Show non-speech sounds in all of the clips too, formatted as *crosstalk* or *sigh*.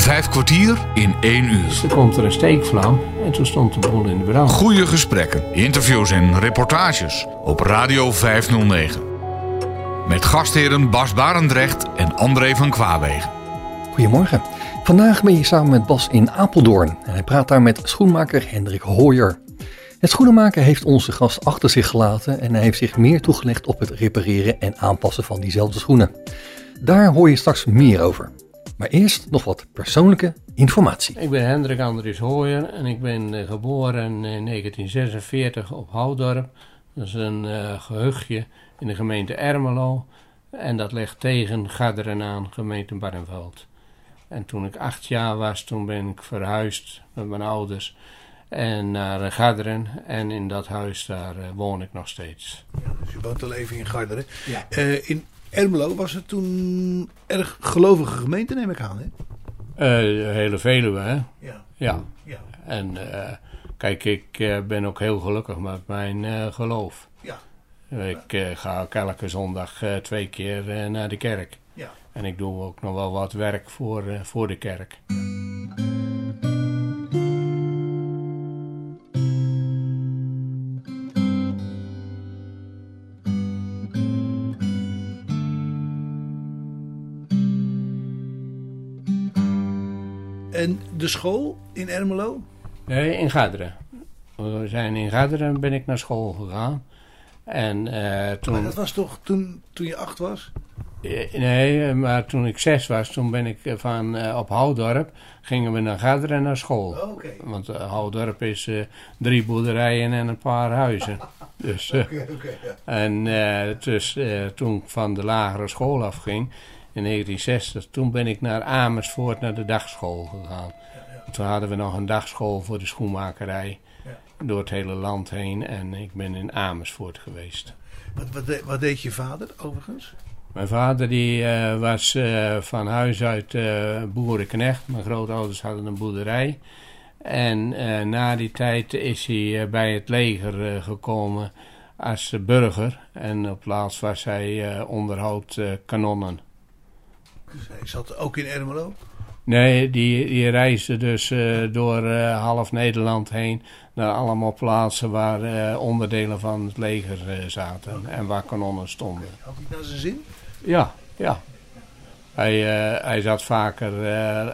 Vijf kwartier in één uur. Er komt er een steekvlam en toen stond de boel in de brand. Goede gesprekken, interviews en reportages op Radio 509. Met gastheren Bas Barendrecht en André van Kwaabegen. Goedemorgen. Vandaag ben je samen met Bas in Apeldoorn en hij praat daar met schoenmaker Hendrik Hooyer. Het schoenenmaker heeft onze gast achter zich gelaten en hij heeft zich meer toegelegd op het repareren en aanpassen van diezelfde schoenen. Daar hoor je straks meer over. Maar eerst nog wat persoonlijke informatie. Ik ben Hendrik Andries Hooyer en ik ben eh, geboren in 1946 op Houdorp. Dat is een uh, gehuchtje in de gemeente Ermelo. En dat ligt tegen Garderen aan, gemeente Barneveld. En toen ik acht jaar was, toen ben ik verhuisd met mijn ouders en naar Garderen. En in dat huis, daar uh, woon ik nog steeds. Ja, dus je woont al even in Garderen. Ja. Uh, in Ermelo was het toen erg gelovige gemeente, neem ik aan, hè? Uh, de hele Veluwe, hè? Ja. Ja. ja. En kijk, ik ben ook heel gelukkig met mijn geloof. Ja. Ik ga ook elke zondag twee keer naar de kerk. Ja. En ik doe ook nog wel wat werk voor, voor de kerk. En de school in Ermelo? Nee, in Garderen. We zijn in Garderen ben ik naar school gegaan. En, uh, toen... Maar dat was toch toen, toen je acht was? Nee, maar toen ik zes was, toen ben ik van uh, op Houdorp, gingen we naar Garderen naar school. Oh, okay. Want uh, Houdorp is uh, drie boerderijen en een paar huizen. *laughs* dus, okay, okay, ja. En dus, toen ik van de lagere school afging, in 1960, toen ben ik naar Amersfoort naar de dagschool gegaan. Toen hadden we nog een dagschool voor de schoenmakerij door het hele land heen en ik ben in Amersfoort geweest. Wat, wat, de, wat deed je vader overigens? Mijn vader die, uh, was uh, van huis uit uh, boerenknecht. Mijn grootouders hadden een boerderij. En na die tijd is hij bij het leger gekomen als burger. En op laatst was hij onderhoud kanonnen. Hij zat ook in Ermelo? Nee, die, die reisde dus uh, door uh, half Nederland heen naar allemaal plaatsen waar uh, onderdelen van het leger zaten okay. en waar kanonnen stonden. Okay. Had hij naar zijn zin? Ja, ja. Hij, hij zat vaker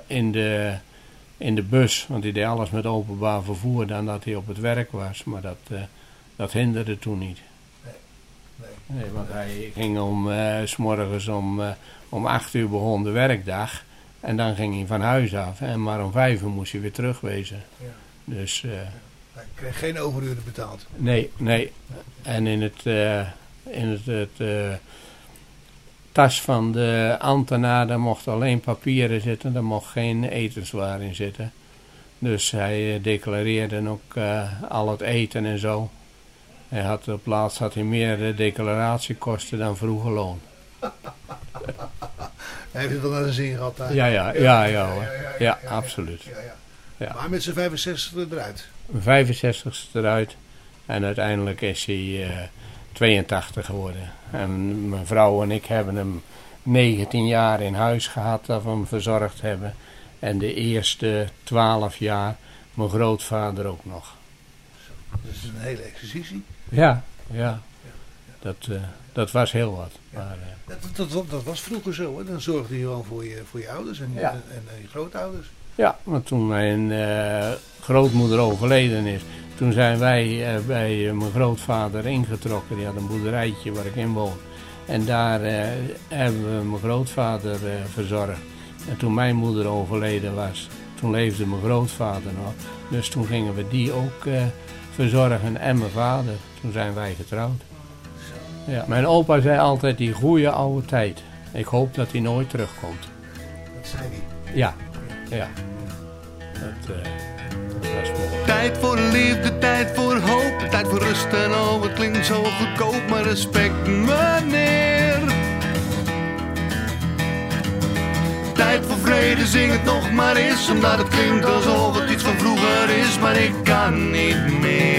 in, de, in de bus, want hij deed alles met openbaar vervoer dan dat hij op het werk was. Maar dat, dat hinderde toen niet. Nee, nee. nee want hij ging om, s morgens om om acht uur begon de werkdag. En dan ging hij van huis af. En maar om vijf uur moest hij weer terugwezen. Ja. Dus... Uh, hij kreeg geen overuren betaald? Nee, nee. En in het... Uh, in het, het uh, tas van de ambtenaar, daar mocht alleen papieren zitten. Daar mocht geen etenswaar in zitten. Dus hij declareerde ook al het eten en zo. Hij had op plaats had hij meer declaratiekosten dan vroeger loon. *laughs* Heeft het wel naar zijn zin gehad. Hè? Ja, ja, ja, ja, ja, absoluut. Ja. Maar met zijn 65 eruit? 65 eruit. En uiteindelijk is hij uh, 82 geworden. En mijn vrouw en ik hebben hem 19 jaar in huis gehad dat we hem verzorgd hebben. En de eerste 12 jaar mijn grootvader ook nog. Dat is een hele exercitie. Ja, ja. Dat, uh, dat was heel wat. Ja. Maar, uh, dat, dat, dat, was vroeger zo, hè? dan zorgde je gewoon voor je, voor je ouders en, ja. en, en, je grootouders. Ja, maar toen mijn uh, grootmoeder overleden is, toen zijn wij bij mijn grootvader ingetrokken. Die had een boerderijtje waar ik in woon. En daar hebben we mijn grootvader verzorgd. En toen mijn moeder overleden was, toen leefde mijn grootvader nog. Dus toen gingen we die ook verzorgen en mijn vader. Toen zijn wij getrouwd. Ja, mijn opa zei altijd die goede oude tijd. Ik hoop dat hij nooit terugkomt. Dat zei hij. Ja, ja. Dat, uh, dat was mooi. Tijd voor liefde, tijd voor hoop, tijd voor rust en oh, het klinkt zo goedkoop, maar respect meneer. Tijd voor vrede, zing het nog maar eens, omdat het klinkt alsof het iets van vroeger is, maar ik kan niet meer.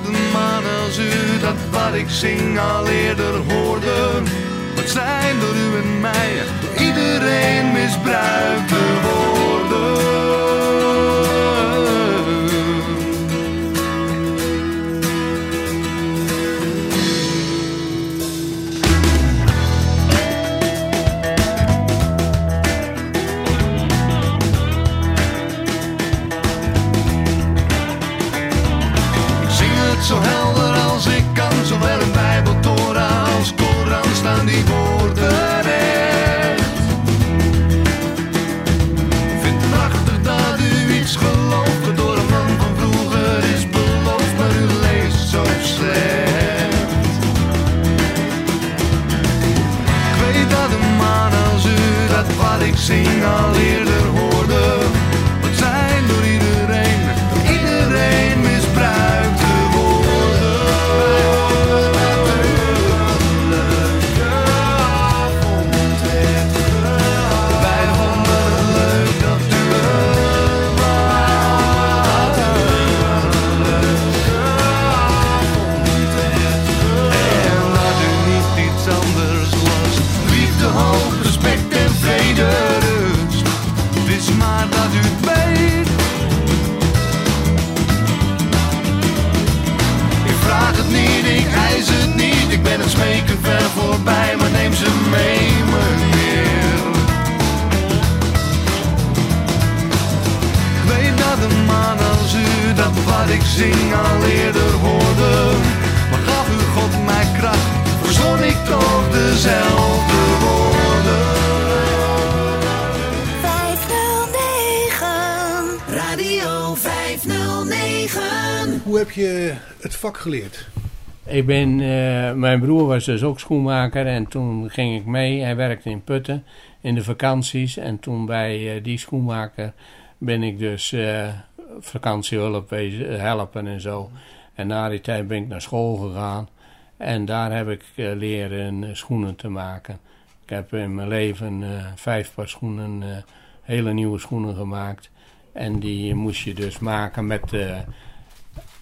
een man als u dat wat ik zing al eerder hoorde. Wat zijn door u en mij, door iedereen misbruikte woorden. Eerder hoorde. Zing al eerder hoorde. Maar gaf u God mij kracht, verzon ik toch dezelfde woorden. 509 Radio 509 Hoe heb je het vak geleerd? Ik ben, eh, mijn broer was dus ook schoenmaker en toen ging ik mee. Hij werkte in Putten in de vakanties. En toen bij eh, die schoenmaker ben ik dus eh, vakantiehulp wezen, helpen en zo. En na die tijd ben ik naar school gegaan. En daar heb ik eh, leren eh, schoenen te maken. Ik heb in mijn leven eh, vijf paar schoenen, eh, hele nieuwe schoenen gemaakt. En die moest je dus maken met... eh,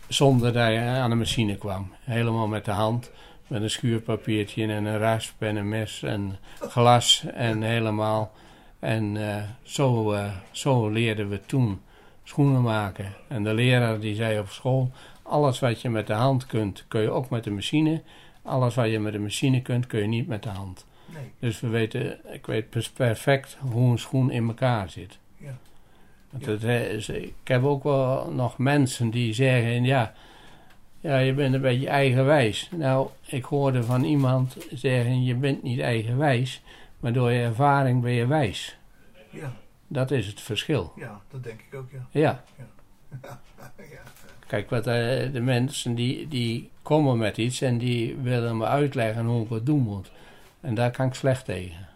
zonder dat je aan de machine kwam. Helemaal met de hand. Met een schuurpapiertje en een rasp en een mes en glas en helemaal. En eh, zo, eh, zo leerden we toen schoenen maken. En de leraar die zei op school, alles wat je met de hand kunt, kun je ook met de machine. Alles wat je met de machine kunt, kun je niet met de hand. Nee. Dus we weten, ik weet perfect hoe een schoen in elkaar zit. Ja. Want het is- ik heb ook wel nog mensen die zeggen, ja, ja, je bent een beetje eigenwijs. Nou, ik hoorde van iemand zeggen, je bent niet eigenwijs, maar door je ervaring ben je wijs. Ja, Dat is het verschil. ja, dat denk ik ook, ja. Ja. *laughs* ja. Kijk, wat, eh, de mensen die, die komen met iets en die willen me uitleggen hoe ik het doen moet. En daar kan ik slecht tegen.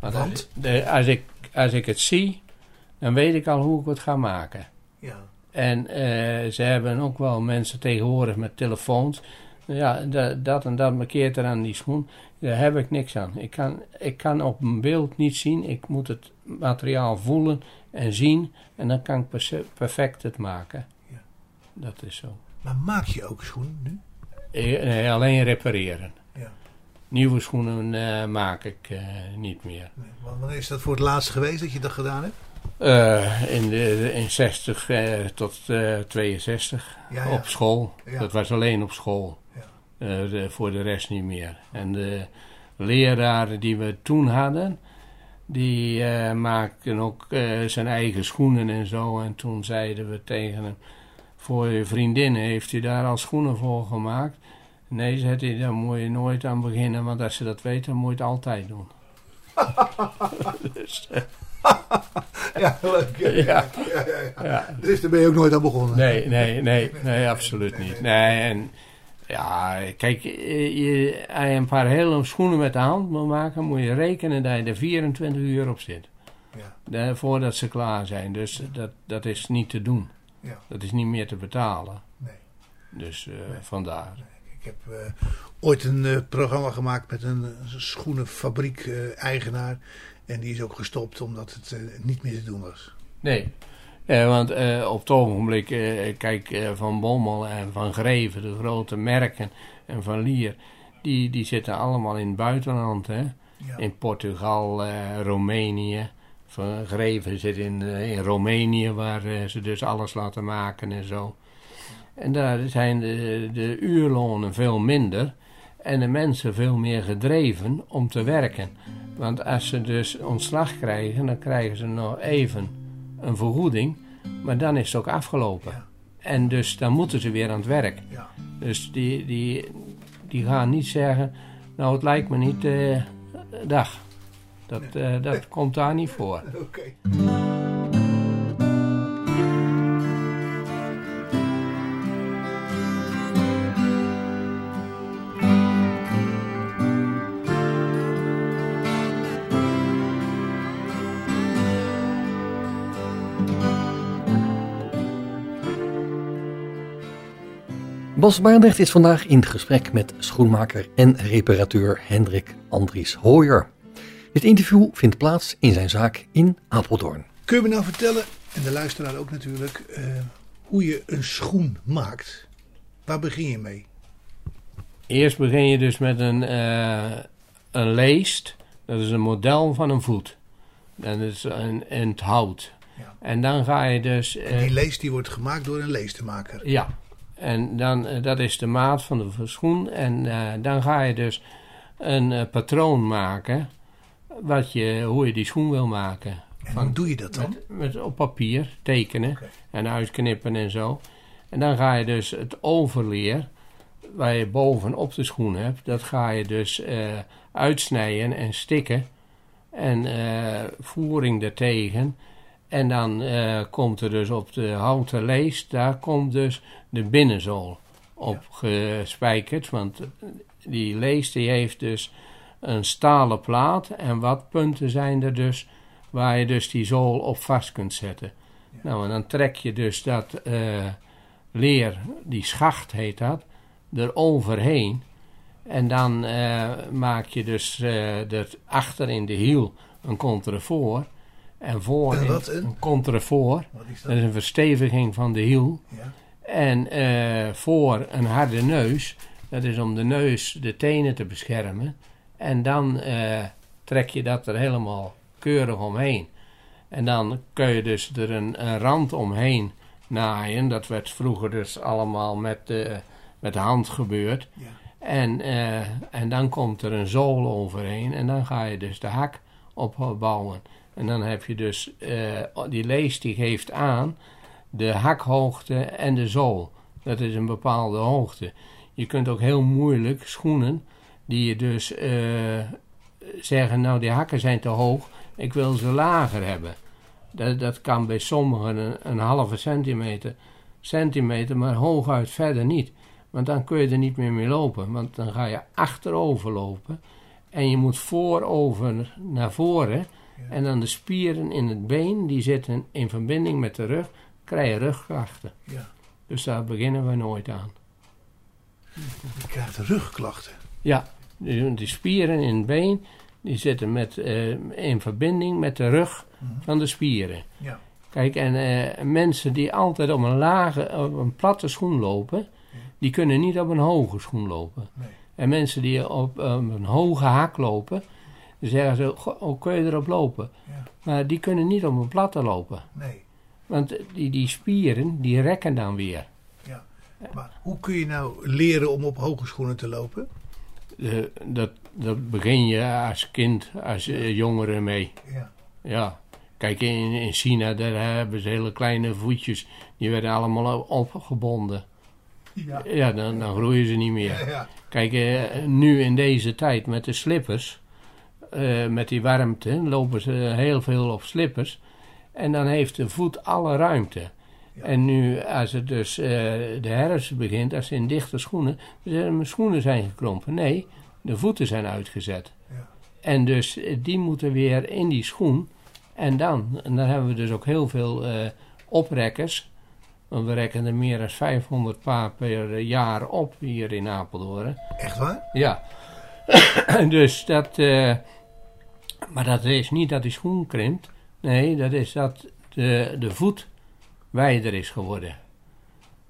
Want, als- de- als, ik, als ik het zie, dan weet ik al hoe ik het ga maken. Ja, En eh, ze hebben ook wel mensen tegenwoordig met telefoons. Ja, da- dat en dat markeert er aan die schoen. Daar heb ik niks aan. Ik kan, ik kan op een beeld niet zien. Ik moet het materiaal voelen en zien. En dan kan ik perfect het maken. Ja. Dat is zo. maar maak je ook schoenen nu? Eh, nee, alleen repareren. Ja. Nieuwe schoenen eh, maak ik eh, niet meer. Nee. Wanneer is dat voor het laatst geweest dat je dat gedaan hebt? In, de, in 60 eh, tot eh 62 Ja, ja. op school. Dat was alleen op school. Ja. Eh, voor de rest niet meer. En de leraren die we toen hadden, die eh, maakten ook eh, zijn eigen schoenen en zo. En toen zeiden we tegen hem, voor je vriendinnen heeft hij daar al schoenen voor gemaakt? Nee, zei hij, daar moet je nooit aan beginnen, want als ze dat weten, dan moet je het altijd doen. dus, *laughs* Ja, leuk. Ja, Ja. ja, ja, ja. ja. Dus daar ben je ook nooit aan begonnen? Nee, nee, nee, nee, absoluut niet. Nee, en ja, kijk, eh, je, als je een paar hele schoenen met de hand moet maken, moet je rekenen dat je er 24 uur op zit. Ja, Da- Voordat ze klaar zijn. Dus dat, dat is niet te doen. ja, Dat is niet meer te betalen. nee. Dus eh, vandaar. Ik heb eh, ooit een programma gemaakt met een schoenenfabriek-eigenaar. en die is ook gestopt omdat het niet meer te doen was. Nee. Eh, want eh, op het ogenblik, eh, kijk, eh, Van Bommel en Van Greven, de grote merken, en Van Lier, die, die zitten allemaal in het buitenland, hè. Ja, In Portugal, eh, Roemenië. Van Greven zit in, eh, in Roemenië, waar ze dus alles laten maken en zo. En daar zijn de, de uurlonen veel minder en de mensen veel meer gedreven om te werken. Want als ze dus ontslag krijgen, dan krijgen ze nog even een vergoeding, maar dan is het ook afgelopen. Ja. En dus dan moeten ze weer aan het werk. ja. Dus die, die, die gaan niet zeggen, nou het lijkt me niet, eh, dag. Dat, eh, dat *laughs* komt daar niet voor. oké. Bas Baardrecht is vandaag in gesprek met schoenmaker en reparateur Hendrik Andries Hooyer. Dit interview vindt plaats in zijn zaak in Apeldoorn. Kun je me nou vertellen, en de luisteraar ook natuurlijk, eh, hoe je een schoen maakt? Waar begin je mee? Eerst begin je dus met een, eh, een leest. Dat is een model van een voet. Dat is een, het hout. Ja. En dan ga je dus... eh, Die lees die wordt gemaakt door een leestemaker. Ja, en dan, eh, dat is de maat van de schoen. En eh, dan ga je dus een eh, patroon maken. Wat je, hoe je die schoen wil maken. En Van- hoe doe je dat dan? Met, met op papier tekenen en uitknippen en zo. En dan ga je dus het overleer, waar je bovenop de schoen hebt, dat ga je dus eh, uitsnijden en stikken. En voering ertegen. En dan eh, komt er dus op de houten lees, daar komt dus de binnenzool op gespijkerd. Want die lees die heeft dus een stalen plaat en wat punten zijn er dus waar je dus die zool op vast kunt zetten. Nou, en dan trek je dus dat eh, leer, die schacht heet dat, eroverheen. En dan eh, maak je dus er achter in de hiel een contrefort. En voor Een een? is Dat is een versteviging van de hiel. Ja. En eh, voor een harde neus, dat is om de neus, de tenen te beschermen. En dan eh, trek je dat er helemaal keurig omheen. En dan kun je dus er een, een rand omheen naaien. Dat werd vroeger dus allemaal met, de met de hand gebeurd. Ja. En, eh, en dan komt er een zool overheen. En dan ga je dus de hak opbouwen. En dan heb je dus, eh, die lees die geeft aan de hakhoogte en de zool. Dat is een bepaalde hoogte. Je kunt ook heel moeilijk schoenen die je dus eh, zeggen, nou die hakken zijn te hoog, ik wil ze lager hebben. Dat, dat kan bij sommigen een, halve centimeter, centimeter, maar hooguit verder niet. Want dan kun je er niet meer mee lopen, want dan ga je achterover lopen. En je moet voorover naar voren. En dan de spieren in het been, die zitten in verbinding met de rug, krijg je rugklachten. Ja. Dus daar beginnen we nooit aan. Je krijgt rugklachten. Ja, die, die spieren in het been, die zitten met, eh, in verbinding met de rug van de spieren. Ja. Kijk, en eh, mensen die altijd op een lage, op een platte schoen lopen, die kunnen niet op een hoge schoen lopen. Nee. En mensen die op een hoge hak lopen, dan zeggen ze, "Goh, hoe kun je erop lopen? Ja. Maar die kunnen niet op een platte lopen. Nee. Want die, die spieren, die rekken dan weer. Ja. Maar hoe kun je nou leren om op hoge schoenen te lopen? Eh, dat, dat begin je als kind, als eh, jongere mee. Ja. Ja. Kijk, in, in China, daar hebben ze hele kleine voetjes. Die werden allemaal opgebonden. Ja. Ja, dan, dan groeien ze niet meer. Ja. ja. Kijk, eh, nu in deze tijd met de slippers, eh, met die warmte, lopen ze heel veel op slippers. En dan heeft de voet alle ruimte. En nu, als het dus eh, de herfst begint, als ze in dichte schoenen, mijn schoenen zijn gekrompen. Nee, de voeten zijn uitgezet. Ja. En dus eh, die moeten weer in die schoen. En dan, en dan hebben we dus ook heel veel oprekkers. Want we rekken er meer dan 500 paar per jaar op hier in Apeldoorn. Echt waar? Ja. *coughs* dus dat. Maar dat is niet dat die schoen krimpt. Nee, dat is dat de, de voet wijder is geworden.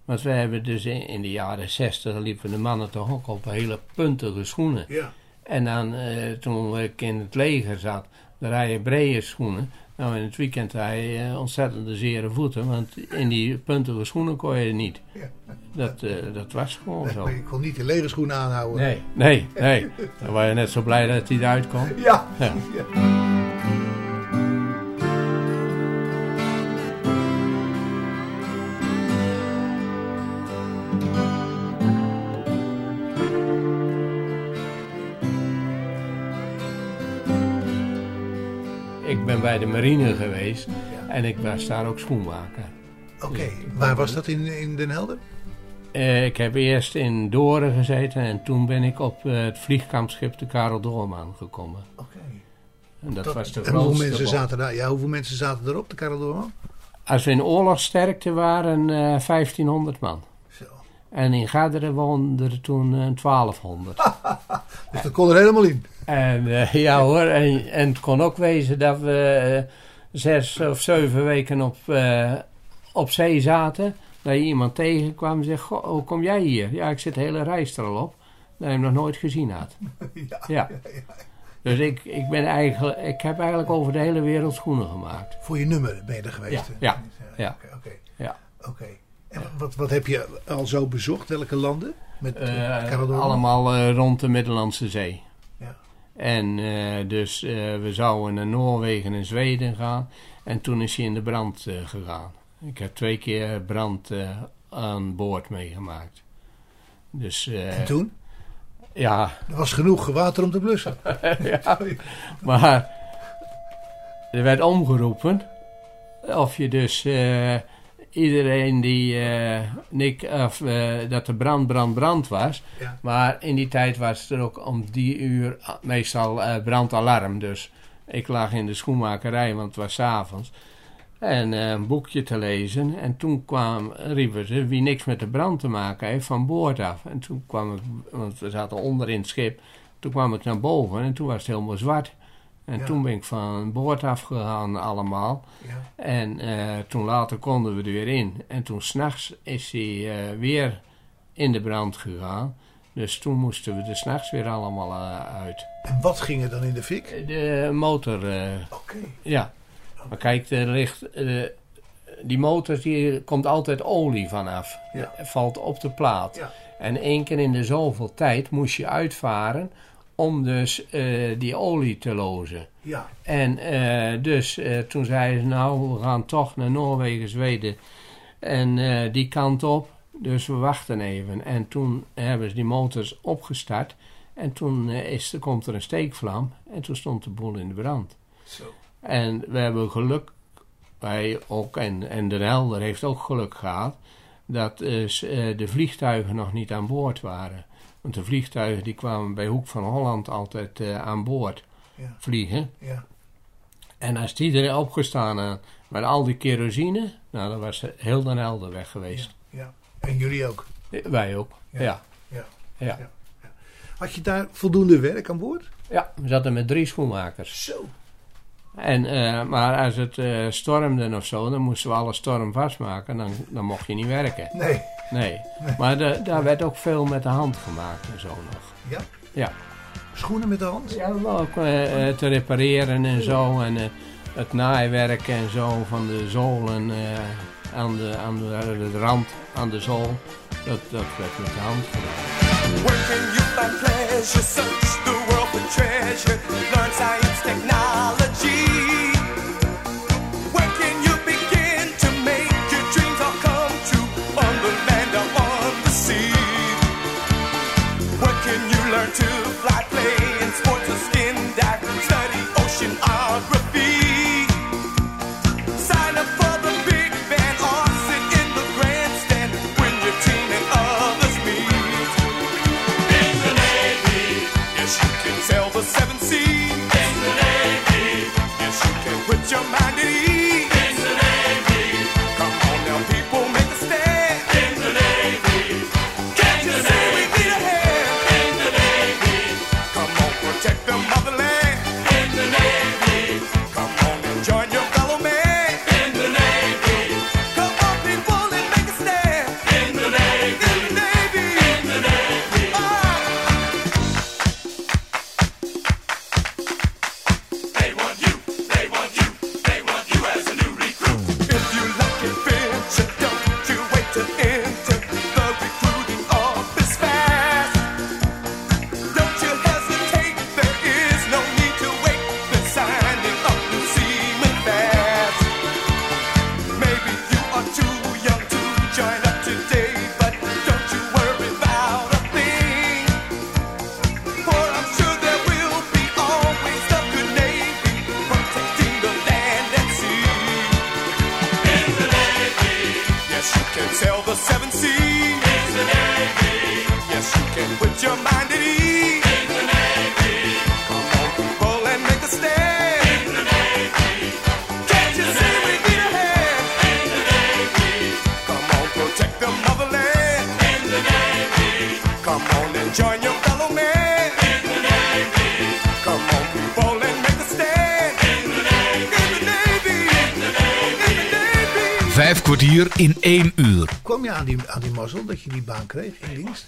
Want we hebben dus in, in de jaren 60 liepen de mannen toch ook op hele puntige schoenen. Ja. En dan, eh, toen ik in het leger zat, dan rij je brede schoenen. Nou, in het weekend rij je eh, ontzettende zere voeten, want in die puntige schoenen kon je niet. Ja. Dat, eh, dat was gewoon zo. Ik kon niet de lege schoenen aanhouden. Nee, nee, nee. Dan was je net zo blij dat hij eruit kwam. Ja. Ja. Bij de marine geweest en ik was daar ook schoenmaker. Oké. Waar was dat in, in Den Helder? Eh, ik heb eerst in Doren gezeten en toen ben ik op eh, het vliegkampschip de Karel Doorman gekomen. Oké. En dat, Dat- was de En hoeveel grootste mensen zaten daar? Ja, hoeveel mensen zaten erop, de Karel Doorman? Als we in oorlogssterkte waren, eh 1500 man. Zo. En in Garderen woonden er toen eh, 1200. *laughs* Dus dat kon er helemaal in. En eh, *laughs* ja hoor, en, en het kon ook wezen dat we eh, zes of zeven weken op, eh, op zee zaten. Dat je iemand tegenkwam en zegt, "Goh, hoe kom jij hier? Ja, ik zit de hele reis er al op. Dat je hem nog nooit gezien had. *laughs* Ja. Ja. Dus ik, ik, ben eigenlijk, ik heb eigenlijk over de hele wereld schoenen gemaakt. Voor je nummer ben je er geweest. Ja, ja. Oké. Ja. Oké. En wat, wat heb je al zo bezocht? Welke landen? Met allemaal rond de Middellandse Zee. En eh, dus eh, we zouden naar Noorwegen en Zweden gaan. En toen is hij in de brand eh, gegaan. Ik heb twee keer brand aan boord meegemaakt. Dus En toen? ja, Er was genoeg water om te blussen. *laughs* ja, maar er werd omgeroepen of je dus iedereen die eh, nik, of, eh, dat de brand, brand, brand was. Ja. Maar in die tijd was er ook om die uur ah, meestal eh, brandalarm. Dus ik lag in de schoenmakerij, want het was 's avonds. En een boekje te lezen. En toen kwam, riepen ze, wie niks met de brand te maken heeft, van boord af. En toen kwam ik, want we zaten onder in het schip. Toen kwam ik naar boven en toen was het helemaal zwart. En Ja. toen ben ik van boord afgegaan allemaal. Ja. En eh, toen later konden we er weer in. En toen s'nachts is hij eh, weer in de brand gegaan. Dus toen moesten we er s'nachts weer allemaal eh, uit. En wat ging er dan in de fik? De motor, Oké. ja. Maar kijk, er ligt, die motor die komt altijd olie vanaf. Ja. Valt op de plaat. En één keer in de zoveel tijd moest je uitvaren om dus eh, die olie te lozen. Ja. En eh, dus eh, toen zeiden ze, nou, we gaan toch naar Noorwegen, Zweden en die kant op. Dus we wachten even. En toen hebben ze die motors opgestart. En toen is, er komt er een steekvlam. En toen stond de boel in de brand. Zo. En we hebben geluk, wij ook, en, en de Helder heeft ook geluk gehad, dat dus, eh, de vliegtuigen nog niet aan boord waren. Want de vliegtuigen die kwamen bij Hoek van Holland altijd eh, aan boord Ja. vliegen. Ja. En als die er opgestaan had met al die kerosine, nou dan was heel de Helder weg geweest. Ja. En jullie ook. Eh, Wij ook, Ja. ja. Ja. Ja. Ja. Had je daar voldoende werk aan boord? Ja, we zaten met drie schoenmakers. Zo. En, eh, maar als het eh, stormde of zo, dan moesten we alle storm vastmaken. Dan, dan mocht je niet werken. Nee. Nee. Maar de- daar werd ook veel met de hand gemaakt en zo nog. Ja? Ja. Schoenen met de hand? Ja, ook eh, eh, te repareren en zo. En eh, het naaiwerk en zo van de zolen eh, aan, de, aan de, de rand, aan de zool. Dat, dat werd met de hand gedaan. In één uur. Kwam je aan die, aan die mazzel dat je die baan kreeg in dienst?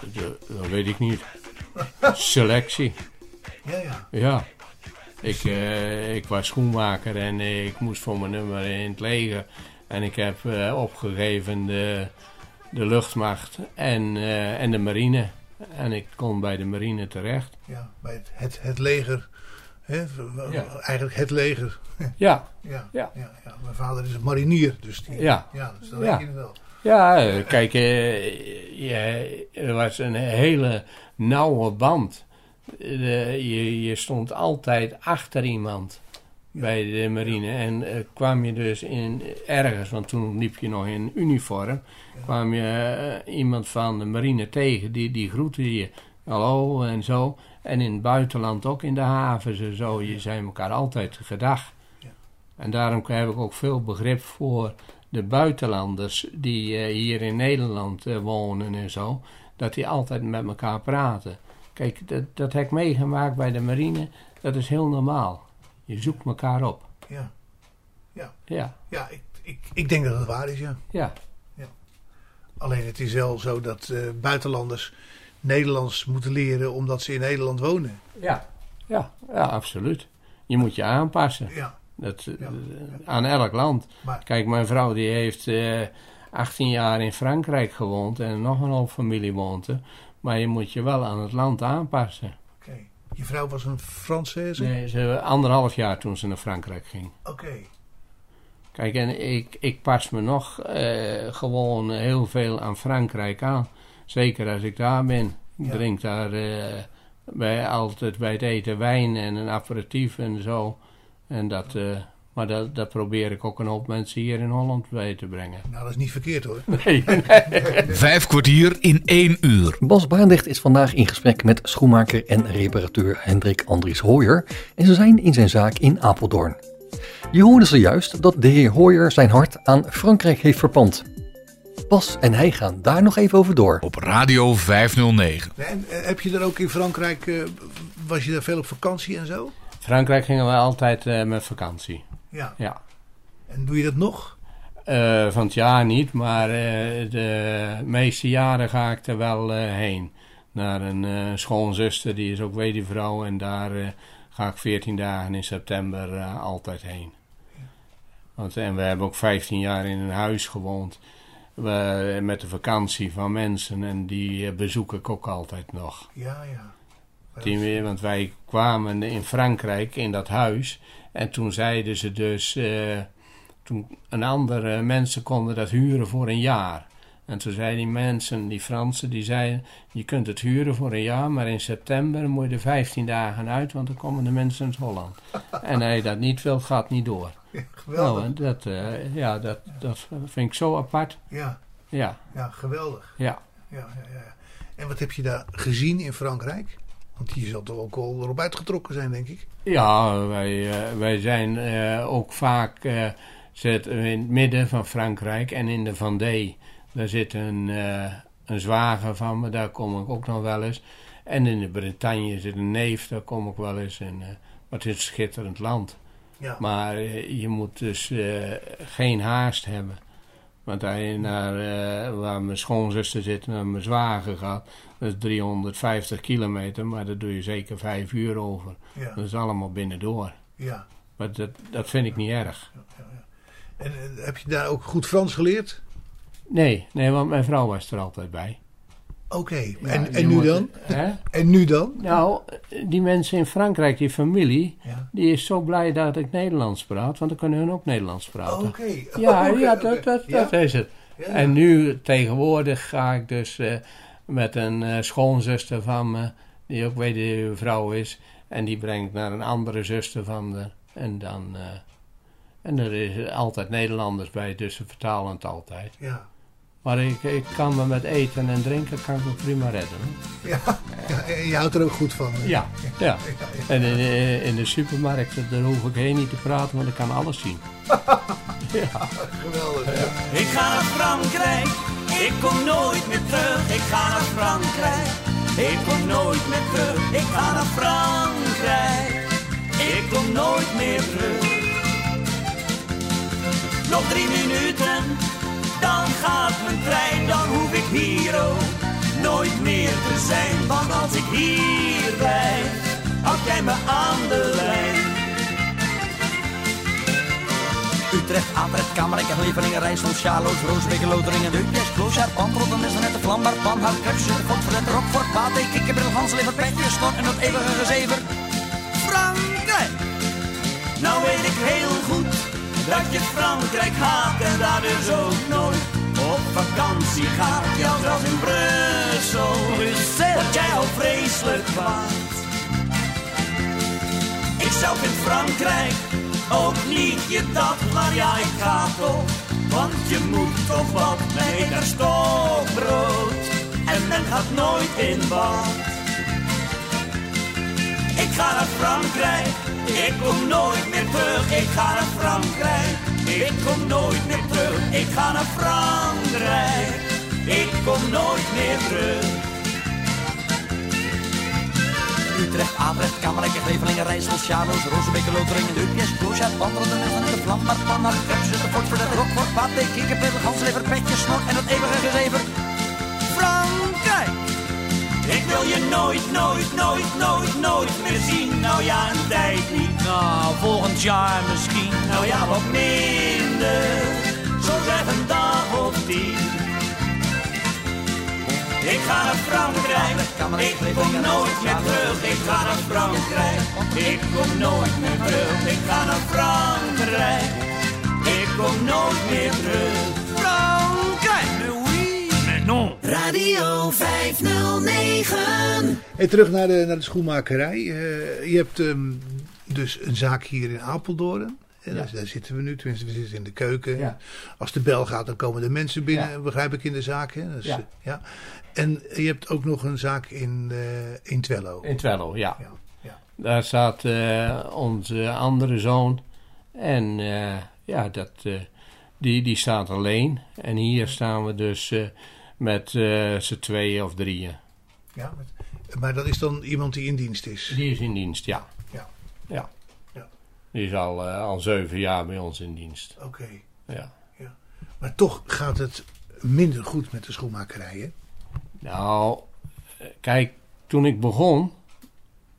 Dat, dat weet ik niet. Selectie. Ja, ja. Ja. Ik, eh, ik was schoenmaker en eh, ik moest voor mijn nummer in het leger. En ik heb eh, opgegeven de, de luchtmacht en, eh, en de marine. En ik kon bij de marine terecht. ja bij het, het, het leger. Ja. Eigenlijk het leger. *laughs* Ja, Ja, Ja. ja. Mijn vader is een marinier, dus die, Ja. ja dus Ja. weet je wel. ja kijk, eh, je, er was een hele nauwe band. Je, je stond altijd achter iemand bij de marine. En eh, kwam je dus in ergens, want toen liep je nog in uniform, kwam je eh, iemand van de marine tegen, die, die groette je. Hallo en zo. En in het buitenland ook in de havens en zo. Je zei elkaar altijd gedag. Ja. En daarom heb ik ook veel begrip voor de buitenlanders die eh, hier in Nederland eh, wonen en zo. Dat die altijd met elkaar praten. Kijk, dat, dat heb ik meegemaakt bij de marine. Dat is heel normaal. Je zoekt elkaar op. Ja, Ja, ja ik, ik, ik denk dat het waar is, ja. ja. Alleen het is wel zo dat eh, buitenlanders Nederlands moeten leren omdat ze in Nederland wonen. Ja. Ja, ja, absoluut. Je moet je aanpassen. Ja, Dat, eh, Ja. Aan elk land. maar Kijk, mijn vrouw die heeft eh 18 jaar in Frankrijk gewoond en nog een hoop familie woont er. Maar je moet je wel aan het land aanpassen. oké. Je vrouw was een Française? Nee, ze anderhalf jaar toen ze naar Frankrijk ging. Oké. Kijk, en ik, ik pas me nog eh, gewoon heel veel aan Frankrijk aan. Zeker als ik daar ben. Ik Ja. drink daar eh, bij, altijd bij het eten wijn en een aperitief en zo. En dat, eh, maar dat, dat probeer ik ook een hoop mensen hier in Holland bij te brengen. Nou, dat is niet verkeerd hoor. *laughs* Nee, *laughs* Vijf kwartier in één uur. Bas Barendrecht is vandaag in gesprek met schoenmaker en reparateur Hendrik Andries Hooyer en ze zijn in zijn zaak in Apeldoorn. Je hoorde zojuist dat de heer Hooyer zijn hart aan Frankrijk heeft verpand. Bas en hij gaan daar nog even over door. Op Radio 509. En eh, heb je er ook in Frankrijk, eh, was je daar veel op vakantie en zo? Frankrijk gingen we altijd eh, met vakantie. Ja. Ja. En doe je dat nog? Eh, van het jaar niet, maar eh, de meeste jaren ga ik er wel eh, heen. Naar een eh, schoonzuster, die is ook weduwvrouw. En daar eh, ga ik 14 dagen in september eh, altijd heen. Want, en we hebben ook 15 jaar in een huis gewoond. We, met de vakantie van mensen. En die eh, bezoek ik ook altijd nog. Ja, ja. Die weer, want wij kwamen in Frankrijk in dat huis. En toen zeiden ze dus. eh, toen een andere mensen konden dat huren voor een jaar. En toen zeiden die mensen, die Fransen, die zeiden: Je kunt het huren voor een jaar, maar in september moet je er 15 dagen uit, want dan komen de mensen uit Holland. en hij dat niet wil, gaat niet door. Ja *laughs* Nou, geweldig. en dat, eh, ja, dat, dat vind ik zo apart. Ja, Ja, ja, geweldig. ja. Ja, ja, ja. En wat heb je daar gezien in Frankrijk? Want je zal toch ook al erop uitgetrokken zijn, denk ik. Ja, wij, eh, wij zijn eh, ook vaak zitten we in het midden van Frankrijk en in de Vendée. Daar zit een, een zwager van me, daar kom ik ook nog wel eens. En in de Bretagne zit een neef, daar kom ik wel eens. En, maar het is een schitterend land. Ja, Maar eh, je moet dus eh, geen haast hebben. Want als je naar eh, waar mijn schoonzuster zit, naar mijn zwager gaat, dat is 350 kilometer, maar daar doe je zeker vijf uur over. ja, Dat is allemaal binnendoor. ja. Maar dat, dat vind ik niet erg. En eh, heb je daar ook goed Frans geleerd? Nee, nee, want mijn vrouw was er altijd bij. Oké, Ja, en, en nu dan? Hè? En nu dan? Nou, die mensen in Frankrijk, die familie, Ja. die is zo blij dat ik Nederlands praat, want dan kunnen hun ook Nederlands praten. Oké. Ja, *laughs* ja, dat, dat, is het. En nu tegenwoordig ga ik dus eh, met een eh, schoonzuster van me, die ook vrouw is, en die brengt naar een andere zuster van me. En dan. eh, en er is altijd Nederlanders bij, dus ze vertalen het altijd. Ja. Maar ik, ik kan me met eten en drinken kan ik me prima redden. Ja. ja, je houdt er ook goed van. hè? Ja, ja. En in, de- in de supermarkt, daar hoef ik heen niet te praten, want ik kan alles zien. *laughs* Geweldig. Ja. Ik ga naar Frankrijk, ik kom nooit meer terug. Ik ga naar Frankrijk, ik kom nooit meer terug. Ik ga naar Frankrijk, ik kom nooit meer terug. Nog drie minuten een trein, dan hoef ik hier ook nooit meer te zijn. Want als ik hier blijf, houd jij me aan de lijn. Utrecht, Atrecht, Kamerijk, Levelingen, Rijssel, Sjaloos, Roosbeek, Loteringen, Deukjes, Kloosjaar, Pantrotten, Messenetten, Vlambaar, Panhard, Krepsen, Godverlet, Rockfort, Pate, Kikkerbril, Ganslever, Petje, Snor en dat eeuwige gezever. Frankrijk! Nou weet ik heel goed dat je Frankrijk haat en daar dus ook nooit op vakantie gaat. Ja, zelfs in Brussel, word jij al vreselijk kwaad. Ik zelf in Frankrijk ook niet je dat, maar ja, ik ga toch. Want je moet toch wat mee naar stokbrood. En men gaat nooit in bad. Ik ga naar Frankrijk, ik kom nooit meer terug. Ik ga naar Frankrijk, ik kom nooit meer terug. Ik ga naar Frankrijk, ik kom nooit meer terug. Utrecht, Atrecht, Kamerijk, Grevelingen, Rijssel, Sjaloos, Rozenbeke, Loteringen, Deukjes, Kloosjaar, Wandelen, en de Vlambaar, Panhard, Krepsen, de Fort, Verlet, Rockfort, Pate, Kikkerpil, Ganslever, Petje, Snor en dat eeuwige gezever. Wil je nooit, nooit, nooit, nooit, nooit meer zien. Nou ja, een tijd niet. Nou, volgend jaar misschien. Nou ja, wat minder. Zo zeg een dag of tien. Ik ga naar Frankrijk, ik kom nooit meer terug. Ik ga naar Frankrijk, ik kom nooit meer terug. Ik ga naar Frankrijk, ik kom nooit meer terug. Radio 509. Hey, terug naar de, naar de schoenmakerij. Eh, je hebt ehm, dus een zaak hier in Apeldoorn. En daar, daar zitten we nu, tenminste we zitten in de keuken. Ja. Als de bel gaat, dan komen de mensen binnen, Ja. begrijp ik, in de zaak. Hè? Dus, Ja. ja. En je hebt ook nog een zaak in, eh in Twello. In Twello, ja. Ja, ja. Daar staat eh, onze andere zoon. En eh, ja, dat, eh, die, die staat alleen. En hier staan we dus eh, met eh z'n tweeën of drieën. Ja, maar- dat is dan iemand die in dienst is. Die is in dienst, ja. Ja. Ja. Ja. Die is al, eh, al zeven jaar bij ons in dienst. Oké. Ja. Maar toch gaat het minder goed met de schoenmakerij, hè? Nou, kijk, toen ik begon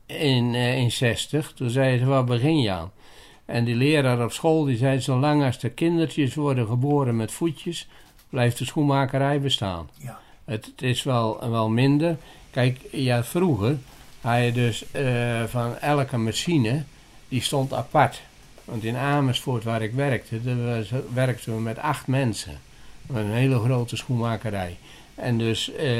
in, eh, in 60, toen zei ze, waar begin je aan? En die leraar op school die zei, zolang als de kindertjes worden geboren met voetjes, blijft de schoenmakerij bestaan. Ja. Het, het is wel, wel minder. Kijk, ja, vroeger had je dus eh, van elke machine, die stond apart. Want in Amersfoort, waar ik werkte, daar werkten we met acht mensen. Met een hele grote schoenmakerij. En dus eh,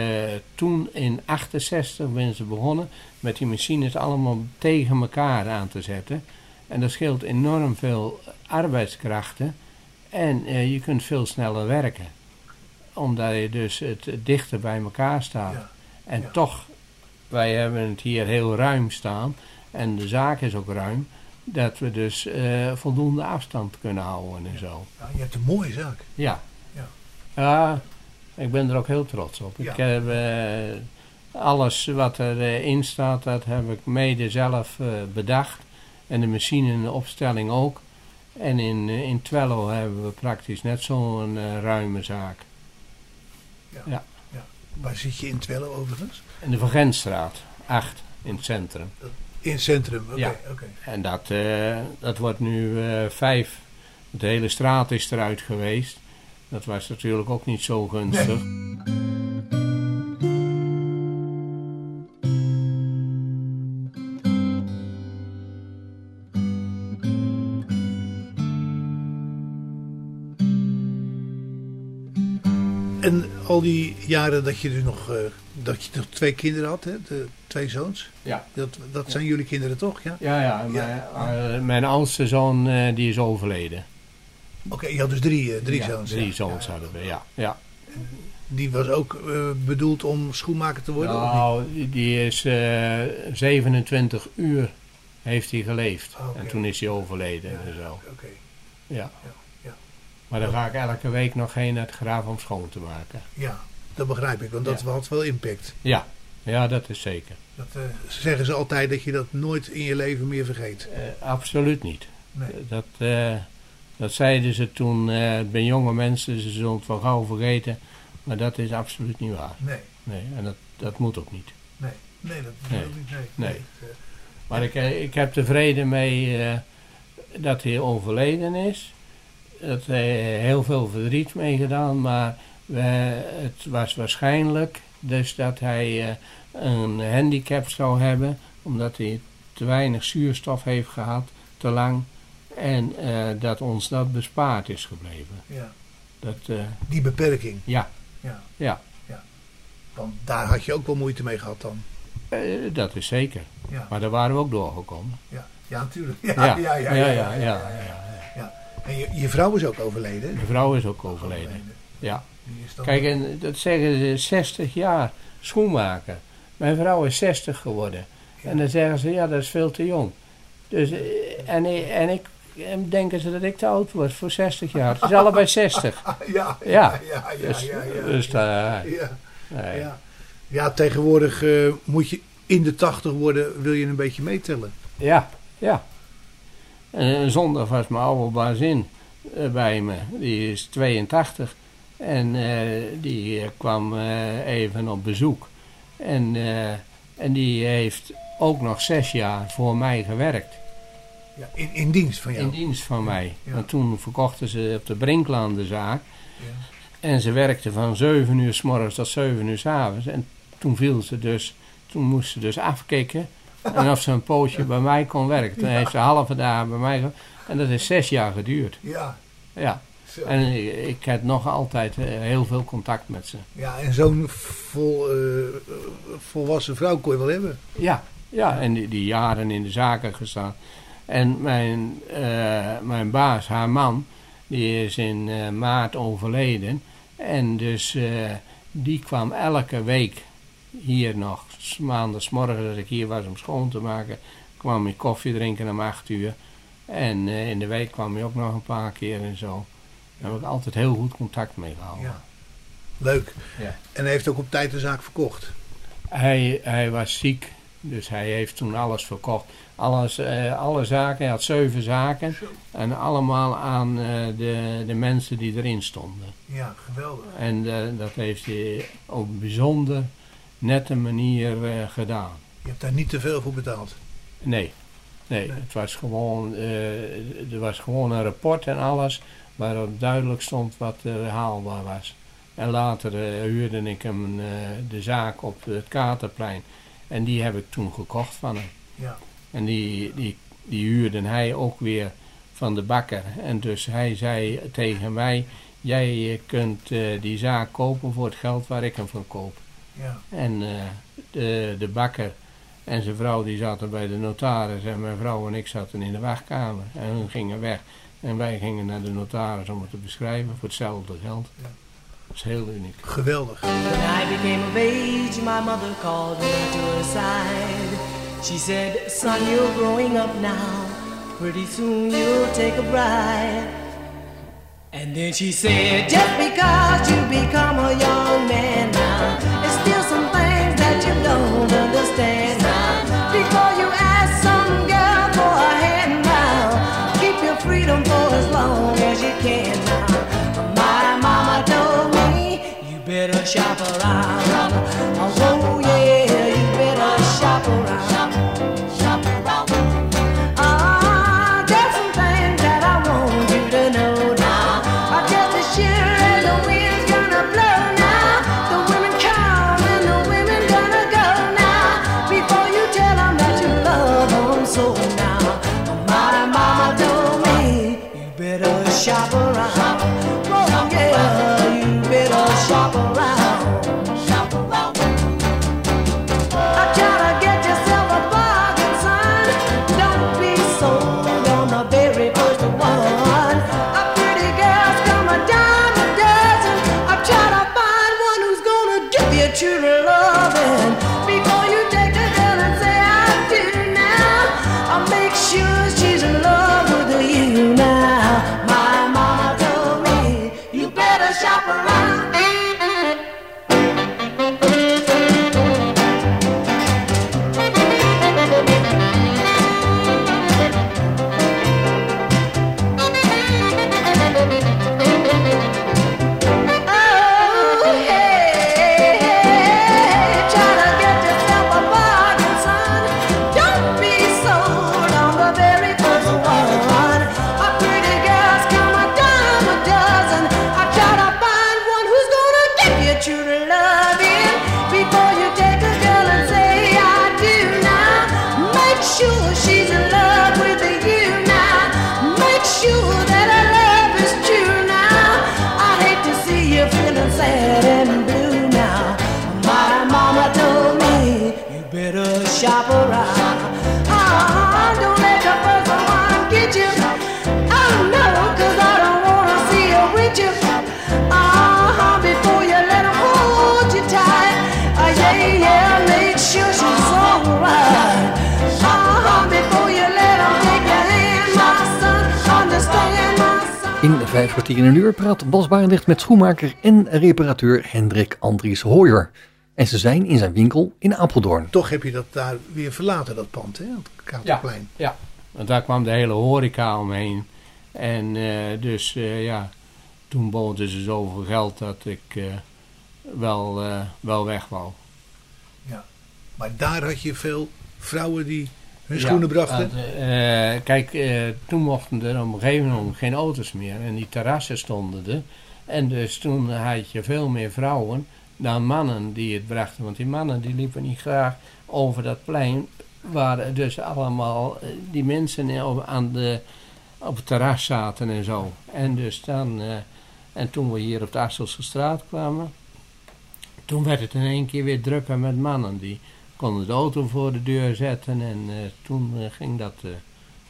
toen in 68 ben ze begonnen met die machines allemaal tegen elkaar aan te zetten. En dat scheelt enorm veel arbeidskrachten. En eh, je kunt veel sneller werken. Omdat je dus het dichter bij elkaar staat. Ja. En Ja. toch, wij hebben het hier heel ruim staan. En de zaak is ook ruim. Dat we dus eh, voldoende afstand kunnen houden en zo. Ja, je hebt een mooie zaak. Ja. Ja. Ik ben er ook heel trots op. Ik heb eh, alles wat erin staat, dat heb ik mede zelf eh, bedacht. En de machine en de opstelling ook. En in, eh, in Twello hebben we praktisch net zo'n eh, ruime zaak. Waar zit je in Twello overigens? In de Van Gentstraat, 8, in het centrum. In het centrum, oké. Ja. oké. En dat, eh, dat wordt nu eh, vijf. De hele straat is eruit geweest. Dat was natuurlijk ook niet zo gunstig. Al die jaren dat je dus nog, eh, dat je nog twee kinderen had, hè? De twee zoons. Ja. Dat, dat zijn jullie kinderen toch? Ja? Ja, ja. Ja. Mijn, eh, mijn oudste zoon eh, die is overleden. Oké, je had dus drie, drie Ja, zoons. Drie zoons hadden we, ja. ja. Die was ook bedoeld om schoenmaker te worden? of niet? Nou, die- is eh 27 uur heeft hij geleefd. Oh, oké. En toen is hij overleden en zo. Oké. Ja. Maar dan ga ik elke week nog heen naar het graf om schoon te maken. Ja, dat begrijp ik, want dat Ja. had wel impact. Ja, ja dat is zeker. Dat eh, zeggen ze altijd dat je dat nooit in je leven meer vergeet. Eh, absoluut niet. Nee. Dat, eh, dat zeiden ze toen bij jonge mensen. Ze zullen het wel gauw vergeten. Maar dat is absoluut niet waar. Nee, Nee, en dat, dat moet ook niet. nee, nee, dat Nee. wil ik niet. Nee. Nee. Maar ik, ik heb tevreden mee dat hij overleden is. Dat hij heel veel verdriet mee gedaan, maar we, het was waarschijnlijk dus dat hij eh, een handicap zou hebben, omdat hij te weinig zuurstof heeft gehad, te lang. En eh, dat ons dat bespaard is gebleven. ja. Dat, eh, Die beperking. ja, Ja. ja Want daar had je ook wel moeite mee gehad dan. eh, dat is zeker. Ja, Maar daar waren we ook doorgekomen. ja. ja natuurlijk. *laughs* Ja, Ja, ja, ja. ja, ja, ja, ja, ja. En je, je vrouw is ook overleden. De vrouw is ook overleden. Ja. Kijk, en dat zeggen ze 60 jaar schoenmaker. Mijn vrouw is 60 geworden. En dan zeggen ze, ja, dat is veel te jong. Dus, eh, en, en ik en denken ze dat ik te oud word voor 60 jaar. Het is allebei *laughs* 60. Ah, ja, ja, Ja. ja, ja, Dus, ja, ja, dus ja, nee. ja. Ja, tegenwoordig eh, moet je in de 80 worden, wil je een beetje meetellen. Ja, ja. En zondag was mijn oude bazin eh, bij me. Die is 82. En eh, die eh, kwam even op bezoek. En, en die heeft ook nog zes jaar voor mij gewerkt. Ja, in, in dienst van jou. In dienst van mij. ja. Want toen verkochten ze op de Brinklaan de zaak. Ja. En ze werkte van 7 uur s morgens tot 7 uur s avonds. En toen viel ze dus, toen moest ze dus afkicken. En of ze een poosje bij mij kon werken. Toen heeft ze halve dagen bij mij gewerkt. En dat is zes jaar geduurd. Ja, Ja. zo. En ik, ik heb nog altijd eh, heel veel contact met ze. ja, en zo'n vol, eh, volwassen vrouw kon je wel hebben. Ja, ja. en die, die jaren in de zaken gestaan. En mijn, eh, mijn baas, haar man, die is in maart overleden. En dus die kwam elke week hier nog. Maandagsmorgen dat ik hier was om schoon te maken, kwam ik koffie drinken om acht uur. En eh, in de week kwam hij ook nog een paar keer en zo. Daar heb ik altijd heel goed contact mee gehouden. Ja. Leuk. Ja. En hij heeft ook op tijd de zaak verkocht. Hij, hij was ziek, dus hij heeft toen alles verkocht. Alles, eh, alle zaken, hij had zeven zaken. En allemaal aan eh, de, de mensen die erin stonden. Ja, geweldig. En dat heeft hij een bijzonder nette manier eh, gedaan. Je hebt daar niet te veel voor betaald. Nee, nee, Nee. het was gewoon, eh, er was gewoon een rapport en alles waarop duidelijk stond wat er haalbaar was. En later eh, huurde ik hem de zaak op het Katerplein en die heb ik toen gekocht van hem. Ja. En die, die, die huurde hij ook weer van de bakker. En dus hij zei tegen mij, jij kunt die zaak kopen voor het geld waar ik hem van koop. Ja. En eh, de, de bakker en zijn vrouw die zaten bij de notaris en mijn vrouw en ik zaten in de wachtkamer. En hun gingen weg. En wij gingen naar de notaris om het te beschrijven voor hetzelfde geld. Ja. Dat is heel uniek. Geweldig. When I became of age, my mother called me to her side. She said, Son, you're growing up now. Pretty soon you'll take a bride. And then she said, Just because you become a young man now, there's still some things that you don't understand now. Before you ask some girl for a hand now, keep your freedom for as long as you can now. My mama told me you better shop around. Oh yeah, around. Vijf kwartier in een uur praat Bas Barendrecht met schoenmaker en reparateur Hendrik Andries Hooyer. En ze zijn in zijn winkel in Apeldoorn. Toch heb je dat daar weer verlaten, dat pand, hè? Het Katerplein. Ja, want daar kwam de hele horeca omheen. En eh, dus eh, ja, toen boden ze zoveel geld dat ik eh, wel, eh, wel weg wou. Maar daar had je veel vrouwen die hun Ja, schoenen brachten. eh, kijk, eh, toen mochten er op een gegeven moment geen auto's meer en die terrassen stonden er. En dus toen had je veel meer vrouwen dan mannen die het brachten. Want die mannen die liepen niet graag over dat plein waar dus allemaal eh, die mensen op, aan de, op het terras zaten en zo. En dus dan, en toen we hier op de Asselse straat kwamen, toen werd het in één keer weer drukker met mannen. Die konden de auto voor de deur zetten en eh, toen eh, ging dat eh,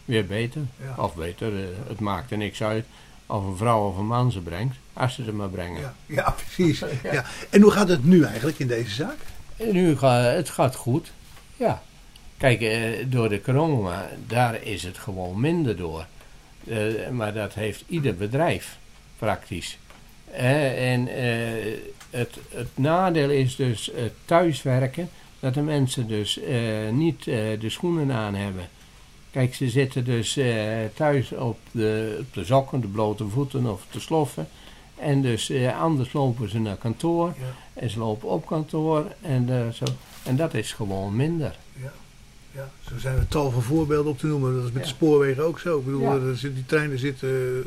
weer beter. Ja. Of beter, het maakte niks uit of een vrouw of een man ze brengt, als ze ze maar brengen. Ja, ja, precies. *laughs* Ja. En hoe gaat het nu eigenlijk in deze zaak? Nu gaat het gaat goed. Ja. Kijk, door de corona, daar is het gewoon minder door. Maar dat heeft ieder bedrijf, praktisch. En het, het nadeel is dus thuiswerken, dat de mensen dus eh, niet eh, de schoenen aan hebben. Kijk, ze zitten dus eh, thuis op de, op de sokken, de blote voeten of te sloffen. En dus anders lopen ze naar kantoor. Ja. En ze lopen op kantoor. En, zo. en dat is gewoon minder. Ja, zo zijn er tal van voorbeelden op te noemen. Dat is met de Ja. spoorwegen ook zo. Ik bedoel, Ja. er zit- die treinen zitten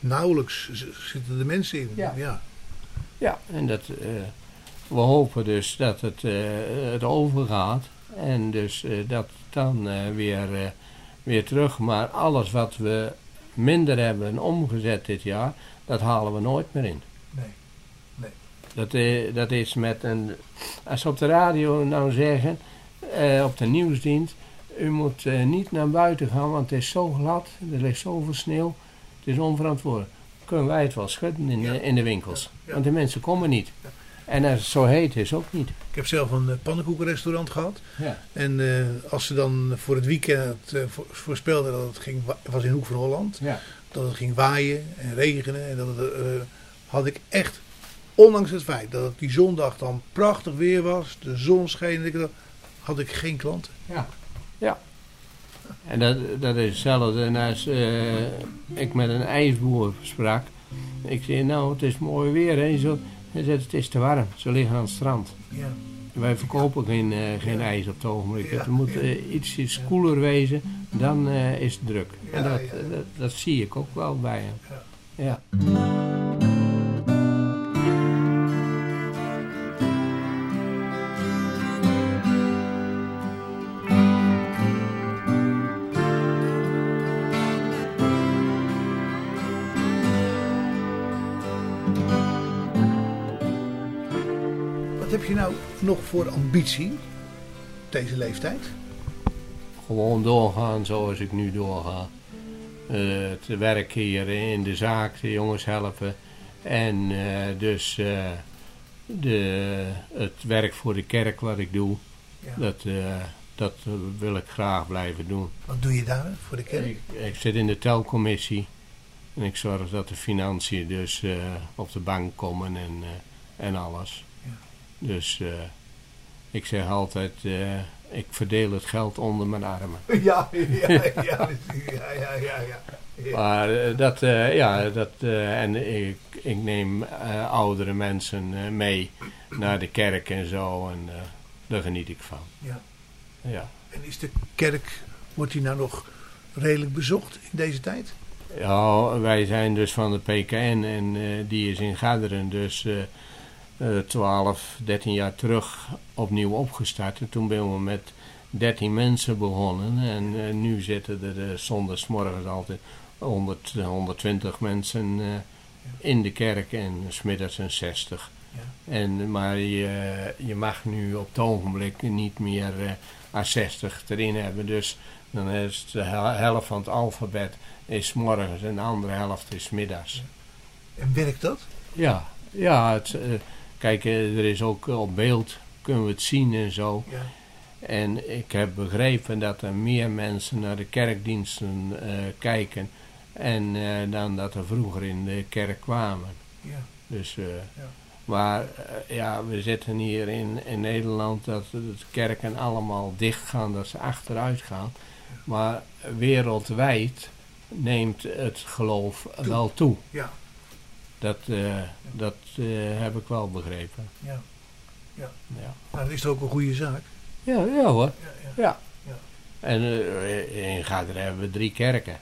nauwelijks zitten de mensen in. Ja. ja. Ja, en dat, we hopen dus dat het, eh, het overgaat. En dus eh, dat dan eh, weer, weer terug. Maar alles wat we minder hebben omgezet dit jaar, dat halen we nooit meer in. Nee, nee. Dat, eh, dat is met een. Als ze op de radio nou zeggen, eh, op de nieuwsdienst. U moet eh, niet naar buiten gaan, want het is zo glad, er ligt zoveel sneeuw. Het is onverantwoordelijk. Kunnen wij het wel schudden in, de, in de winkels? Ja. Want de mensen komen niet. En als het zo heet is, ook niet. Ik heb zelf een eh, pannenkoekenrestaurant gehad. Ja. En eh, als ze dan voor het weekend voor- voorspelden dat het ging, was in Hoek van Holland, Ja. dat het ging waaien en regenen. En dat het, had ik echt, ondanks het feit dat het die zondag dan prachtig weer was, de zon scheen, en ik- had ik geen klanten. Ja. ja. En dat, dat is hetzelfde en als ik met een ijsboer sprak. Ik zei, nou, het is mooi weer. Hè. Zo, hij het is te warm. Ze liggen aan het strand. Ja. Wij verkopen geen, eh, geen Ja. ijs op het ogenblik. Ja, Het moet eh, ietsjes koeler wezen, dan eh, is het druk. en dat, dat, dat zie ik ook wel bij hem. Ja. Voor ambitie op deze leeftijd? Gewoon doorgaan zoals ik nu doorga. Eh te werken hier in de zaak, de jongens helpen. En eh, dus eh, de, het werk voor de kerk wat ik doe, Ja. dat, eh, dat wil ik graag blijven doen. Wat doe je daar voor de kerk? Ik, ik zit in de telcommissie en ik zorg dat de financiën dus eh, op de bank komen en, eh, en alles. Ja. Dus eh, ik zeg altijd, eh, ik verdeel het geld onder mijn armen. *laughs* Ja, ja, ja, ja, ja, ja, ja, ja. Maar eh, dat, eh, ja, dat, en ik, ik neem oudere mensen mee naar de kerk en zo en daar geniet ik van. Ja. Ja. En is de kerk, wordt die nou nog redelijk bezocht in deze tijd? Ja, wij zijn dus van de PKN en die is in Garderen dus 12, 13 jaar terug opnieuw opgestart. En toen ben we met 13 mensen begonnen en eh, nu zitten er uh, zondagsmorgens altijd 100, 120 mensen eh, in de kerk en smiddags een 60. Ja. En, maar je, je mag nu op het ogenblik niet meer eh aan 60 erin hebben. Dus dan is de hel- helft van het alfabet is morgens en de andere helft is middags. En werkt dat? Ja, ja het, eh, kijk, eh, er is ook op beeld, kunnen we het zien en zo. Ja. En ik heb begrepen dat er meer mensen naar de kerkdiensten eh, kijken En eh, dan dat er vroeger in de kerk kwamen. Ja. Dus, Ja. Maar ja, we zitten hier in, in Nederland dat de kerken allemaal dicht gaan, dat ze achteruit gaan. Maar wereldwijd neemt het geloof wel toe. Ja. Dat, eh, dat eh, heb ik wel begrepen. Ja. Ja. Ja, Nou, dat is toch ook een goede zaak? ja, ja hoor. Ja, ja. En eh, in Garderen hebben we drie kerken.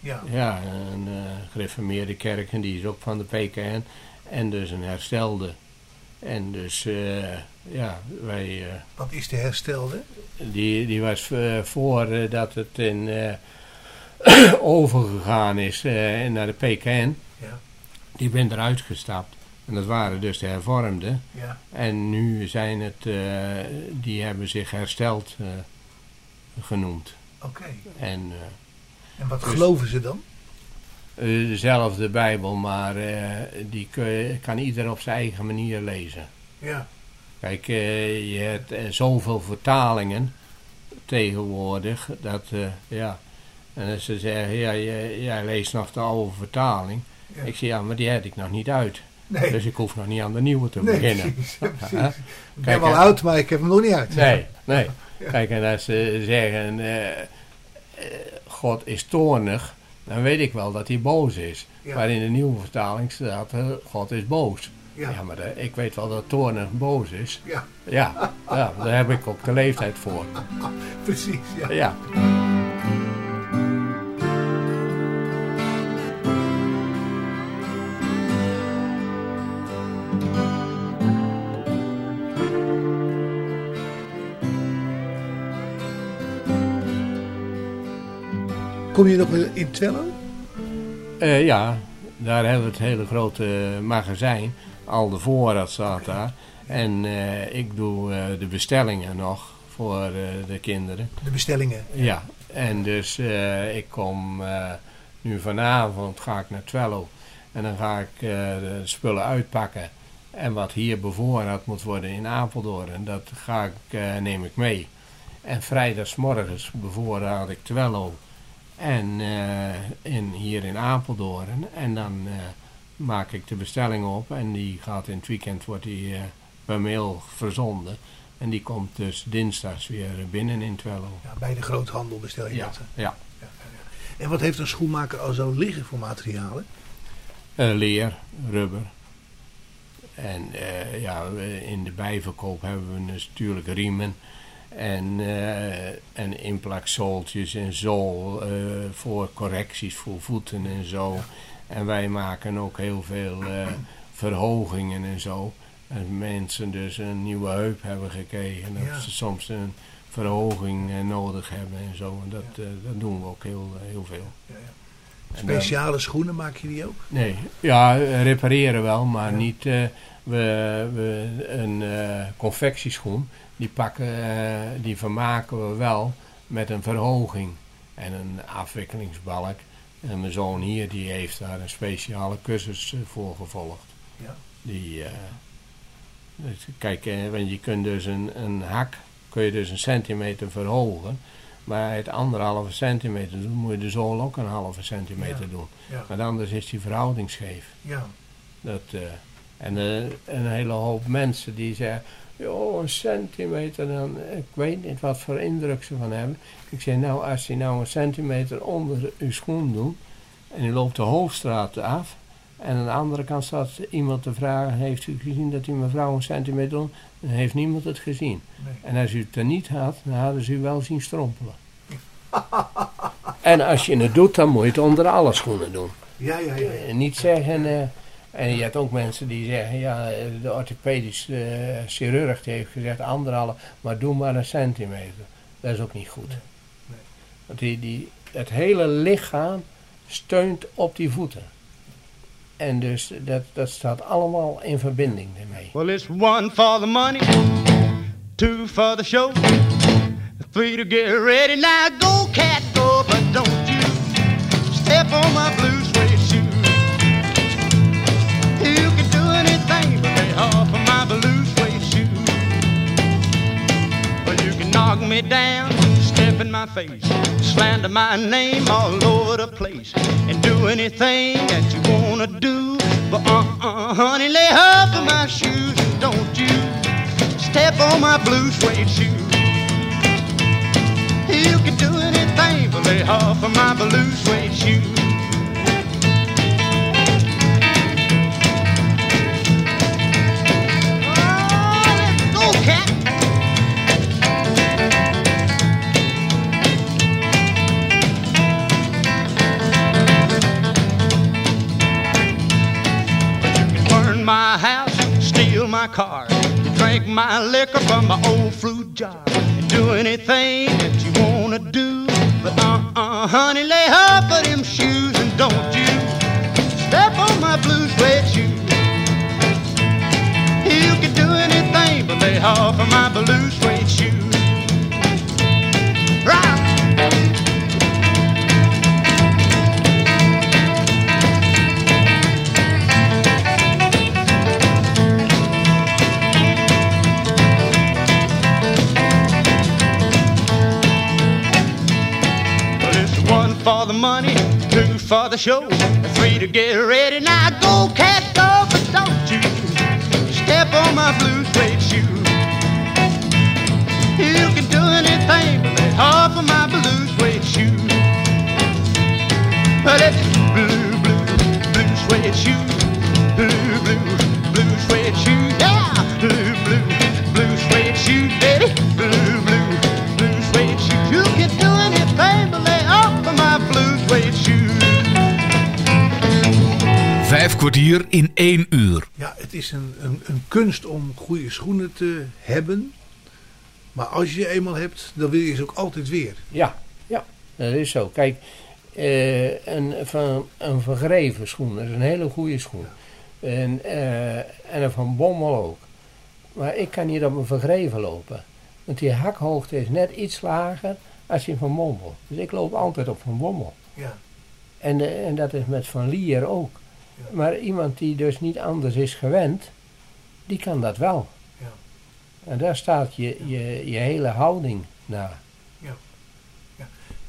Ja. Ja, een gereformeerde kerk en die is ook van de PKN. En dus een herstelde. En dus, eh, ja, wij, Wat is de herstelde? die, die was voor dat het in, *clears throat* overgegaan is naar de PKN. Die ben eruit gestapt. En dat waren dus de hervormden. Ja. En nu zijn het, eh, die hebben zich hersteld eh, genoemd. Oké. En eh, En wat Dus- geloven ze dan? dezelfde Bijbel, maar die kun kan ieder op zijn eigen manier lezen. Ja. Kijk, je hebt zoveel vertalingen tegenwoordig, dat, ja. En als ze zeggen, ja, jij, jij leest nog de oude vertaling. Ja. Ik zeg, ja, maar die heb ik nog niet uit. Nee. Dus ik hoef nog niet aan de nieuwe te Nee, beginnen. precies, precies. Hè? Ik ben Kijk, wel oud, maar ik heb hem nog niet uit. Nee, nee. Ja. Kijk, en als ze zeggen, eh, eh, God is toornig, dan weet ik wel dat hij boos is. Ja. Maar in de nieuwe vertaling staat, eh, God is boos. Ja. Ja, maar ik weet wel dat toornig boos is. Ja, Ja, ja, daar heb ik ook de leeftijd voor. *laughs* precies. Ja. Ja. Kom je nog wel in Twello? Eh, ja, daar hebben we het hele grote magazijn. Al de voorraad staat daar. En eh, ik doe eh, de bestellingen nog voor eh, de kinderen. De bestellingen. Ja, en dus eh, ik kom eh, nu vanavond ga ik naar Twello. En dan ga ik eh, de spullen uitpakken. En wat hier bevoorraad moet worden in Apeldoorn, dat ga ik, eh, neem ik mee. En vrijdagsmorgens bevoorraad ik Twello. En eh, in, hier in Apeldoorn. En dan eh, maak ik de bestelling op. En die gaat in het weekend wordt die, eh, per mail verzonden. En die komt dus dinsdags weer binnen in Twello. Ja, bij de groothandel bestel je Ja, dat. hè? ja. En wat heeft een schoenmaker al zo liggen voor materialen? Leer, rubber. En ja, in de bijverkoop hebben we natuurlijk riemen. En, eh en inplakzooltjes en zool eh, voor correcties voor voeten en zo. En wij maken ook heel veel eh, verhogingen en zo. En mensen dus een nieuwe heup hebben gekregen. Dat Ja. ze soms een verhoging nodig hebben en zo. En dat, dat doen we ook heel, heel veel. Ja, ja. Speciale schoenen maak je die ook? Nee, ja, repareren wel, maar Ja. niet eh, we, we, een eh, confectieschoen. Die, pakken, eh, die vermaken we wel met een verhoging en een afwikkelingsbalk. En mijn zoon hier die heeft daar een speciale cursus voor gevolgd. Ja. Die, dus kijk, want je kunt dus een, een hak kun je dus een centimeter verhogen. Maar het anderhalve centimeter doen, moet je de zool ook een halve centimeter Ja. doen. Ja. Want anders is die verhouding scheef. Ja. Dat, eh, en eh, een hele hoop mensen die zeggen, joh, een centimeter, dan, ik weet niet wat voor indruk ze van hebben. Ik zeg, nou, als je nou een centimeter onder uw schoen doet, en u loopt de hoofdstraat af, en aan de andere kant staat iemand te vragen, heeft u gezien dat die mevrouw een centimeter doet? Dan heeft niemand het gezien. Nee. En als u het er niet had, dan hadden ze u wel zien strompelen. *laughs* en als je het doet, dan moet je het onder alle schoenen doen. Ja, ja, ja. En niet zeggen. eh, en je hebt ook mensen die zeggen: ja, eh, de orthopedisch eh, chirurg die heeft gezegd anderhalf, maar doe maar een centimeter. Dat is ook niet goed. nee. Want die, die, het hele lichaam steunt op die voeten. En dus dat, dat staat allemaal in verbinding ermee. Well, it's one for the money, two for the show, three to get ready. Now go, cat, go, but don't you step on my blue suede shoe. You can do anything but lay off of my blue suede shoe. Well, you can knock me down, step in my face, slander my name all over the place and do anything that you wanna do. But uh-uh, honey, lay off of my shoes and don't you step on my blue suede shoes. You can do anything but lay off of my blue suede shoes. My car, drink my liquor from my old fruit jar, do anything that you wanna do. But uh-uh, honey, lay off of them shoes and don't you step on my blue suede shoes. You can do anything but lay off of my blue suede money, two for the show, three to get ready. Now go, cat, go, but don't you step on my blue suede shoe. You can do anything but lay off of my blue suede shoe. But it's blue, blue, blue suede shoe. Blue, blue, blue suede shoe. Kwartier in één uur. Ja, het is een, een, een kunst om goede schoenen te hebben. Maar als je je eenmaal hebt, dan wil je ze ook altijd weer. Ja, ja, dat is zo. Kijk, eh, een, van, een vergreven schoen, dat is een hele goede schoen. En, eh, en een van Bommel ook. Maar ik kan niet op een vergreven lopen. Want die hakhoogte is net iets lager als die van Bommel. Dus ik loop altijd op van Bommel. Ja. En, en dat is met Van Lier ook. Maar iemand die dus niet anders is gewend, die kan dat wel. Ja. En daar staat je, je, je hele houding naar.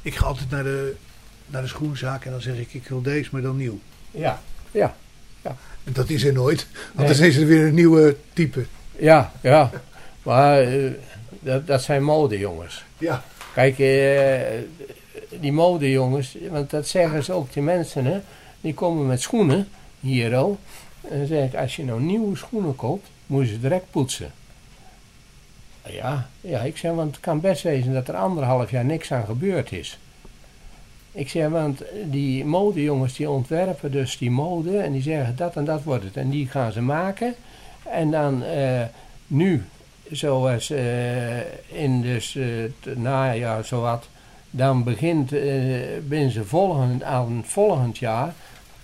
Ik ga altijd naar de, naar de schoenzaak en dan zeg ik, ik wil deze, maar dan nieuw. Ja, ja, En dat is er nooit, want Nee. dan is er weer een nieuwe type. ja, ja. Maar eh, dat, dat zijn modejongens. Ja. Kijk, eh, die modejongens, want dat zeggen ze ook de mensen, hè. Die komen met schoenen, hier al. En dan zeg ik, als je nou nieuwe schoenen koopt, moet je ze direct poetsen. Ja, ja, ik zeg, want het kan best wezen dat er anderhalf jaar niks aan gebeurd is. Ik zeg, want die modejongens die ontwerpen dus die mode en die zeggen dat en dat wordt het. En die gaan ze maken. En dan eh, nu, zoals eh, in dus, eh, het najaar zowat, dan begint binnen ze volgend, aan volgend jaar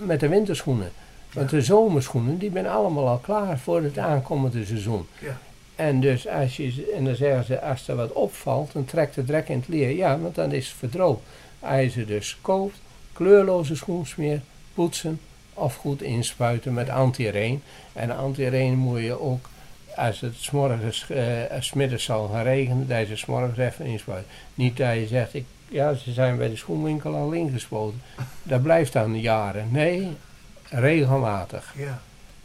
met de winterschoenen. Want de zomerschoenen die zijn allemaal al klaar voor het aankomende seizoen. Ja. En dus als je, en dan zeggen ze, als er wat opvalt, dan trekt het drek in het leer. Ja, want dan is het verdroogd. Als je ze dus koopt, kleurloze schoensmeer, poetsen of goed inspuiten met antireen. En antireen moet je ook, als het s'morgens, eh, smiddags zal gaan regenen, dat je ze s'morgens even inspuiten. Niet dat je zegt, ik, ja, ze zijn bij de schoenwinkel al ingespoten. Dat blijft dan jaren. Nee, regelmatig. Ja.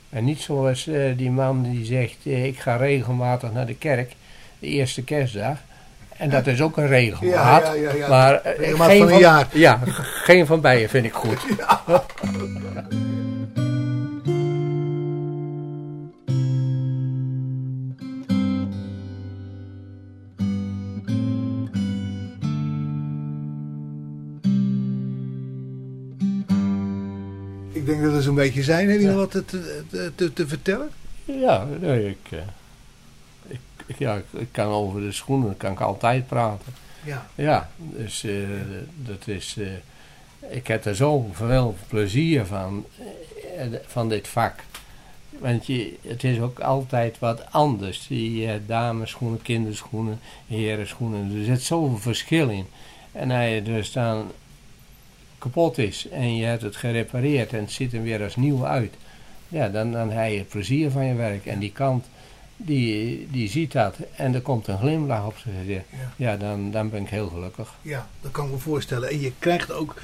En niet zoals eh, die man die zegt, eh, ik ga regelmatig naar de kerk, de eerste kerstdag. En dat is ook een regelmaat. Ja, ja, ja. Maar eh, Regelmaat geen van een jaar. Ja, geen van beiden vind ik goed. *laughs* *laughs* beetje zijn. Heb je nog wat te, te, te, te vertellen? Ja, nee, ik, eh, ik, ik- ja, ik, kan over de schoenen kan ik altijd praten. Ja. Ja, dus eh, dat is. eh, ik heb er zoveel plezier van, van dit vak. Want je, het is ook altijd wat anders. Die eh, dameschoenen, kinderschoenen, herenschoenen. Er zit zoveel verschil in. En als je dus dan kapot is en je hebt het gerepareerd en het ziet er weer als nieuw uit. Ja, dan, dan heb je het plezier van je werk. En die kant, die, die ziet dat. En er komt een glimlach op zijn gezicht. Ja. Ja, dan, dan ben ik heel gelukkig. Ja, dat kan ik me voorstellen. En je krijgt ook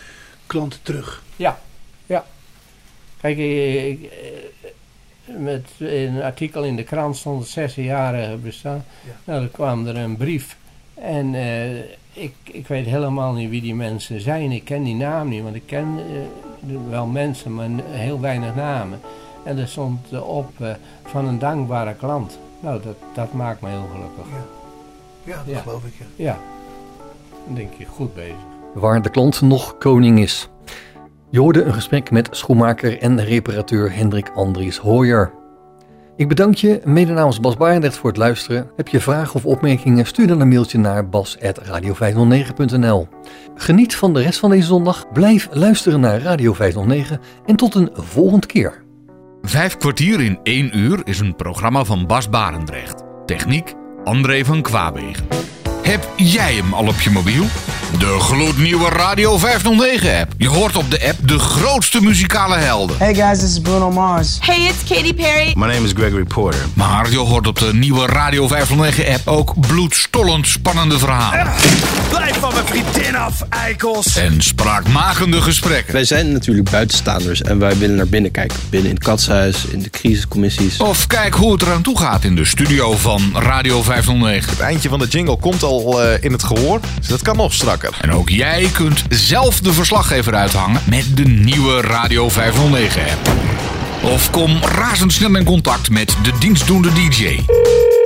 klanten terug. Ja, ja. Kijk, ik, ik, eh, met een artikel in de krant stond het 16-jarige bestaan. Ja. Nou, dan kwam er een brief. En eh, ik, ik weet helemaal niet wie die mensen zijn. Ik ken die naam niet, want ik ken eh, wel mensen, maar heel weinig namen. En er stond eh, op eh, van een dankbare klant. Nou, dat, dat maakt me heel gelukkig. Ja, ja dat Ja. geloof ik. Ja. Ja, dan denk je goed bezig. waar de klant nog koning is. Je hoorde een gesprek met schoenmaker en reparateur Hendrik Andries Hooyer. Ik bedank je, mede namens Bas Barendrecht, voor het luisteren. Heb je vragen of opmerkingen, stuur dan een mailtje naar bas.radio509.nl. Geniet van de rest van deze zondag, blijf luisteren naar Radio 509 en tot een volgende keer. Vijf kwartier in één uur is een programma van Bas Barendrecht. Techniek André van Kwaabegen. Heb jij hem al op je mobiel? De gloednieuwe Radio 509-app. Je hoort op de app de grootste muzikale helden. Hey guys, this is Bruno Mars. Hey, it's Katy Perry. My name is Gregory Porter. Maar je hoort op de nieuwe Radio 509-app ook bloedstollend spannende verhalen. Blijf van mijn vriendin af, eikels! En spraakmakende gesprekken. Wij zijn natuurlijk buitenstaanders en wij willen naar binnen kijken. Binnen in het katshuis, in de crisiscommissies. Of kijk hoe het eraan toe gaat in de studio van Radio 509. Het eindje van de jingle komt al eh, in het gehoor, dus dat kan nog En ook jij kunt zelf de verslaggever uithangen met de nieuwe Radio 509-app. Of kom razendsnel in contact met de dienstdoende DJ.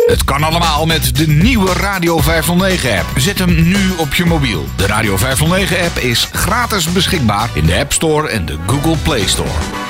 Het kan allemaal met de nieuwe Radio 509-app. Zet hem nu op je mobiel. De Radio 509-app is gratis beschikbaar in de App Store en de Google Play Store.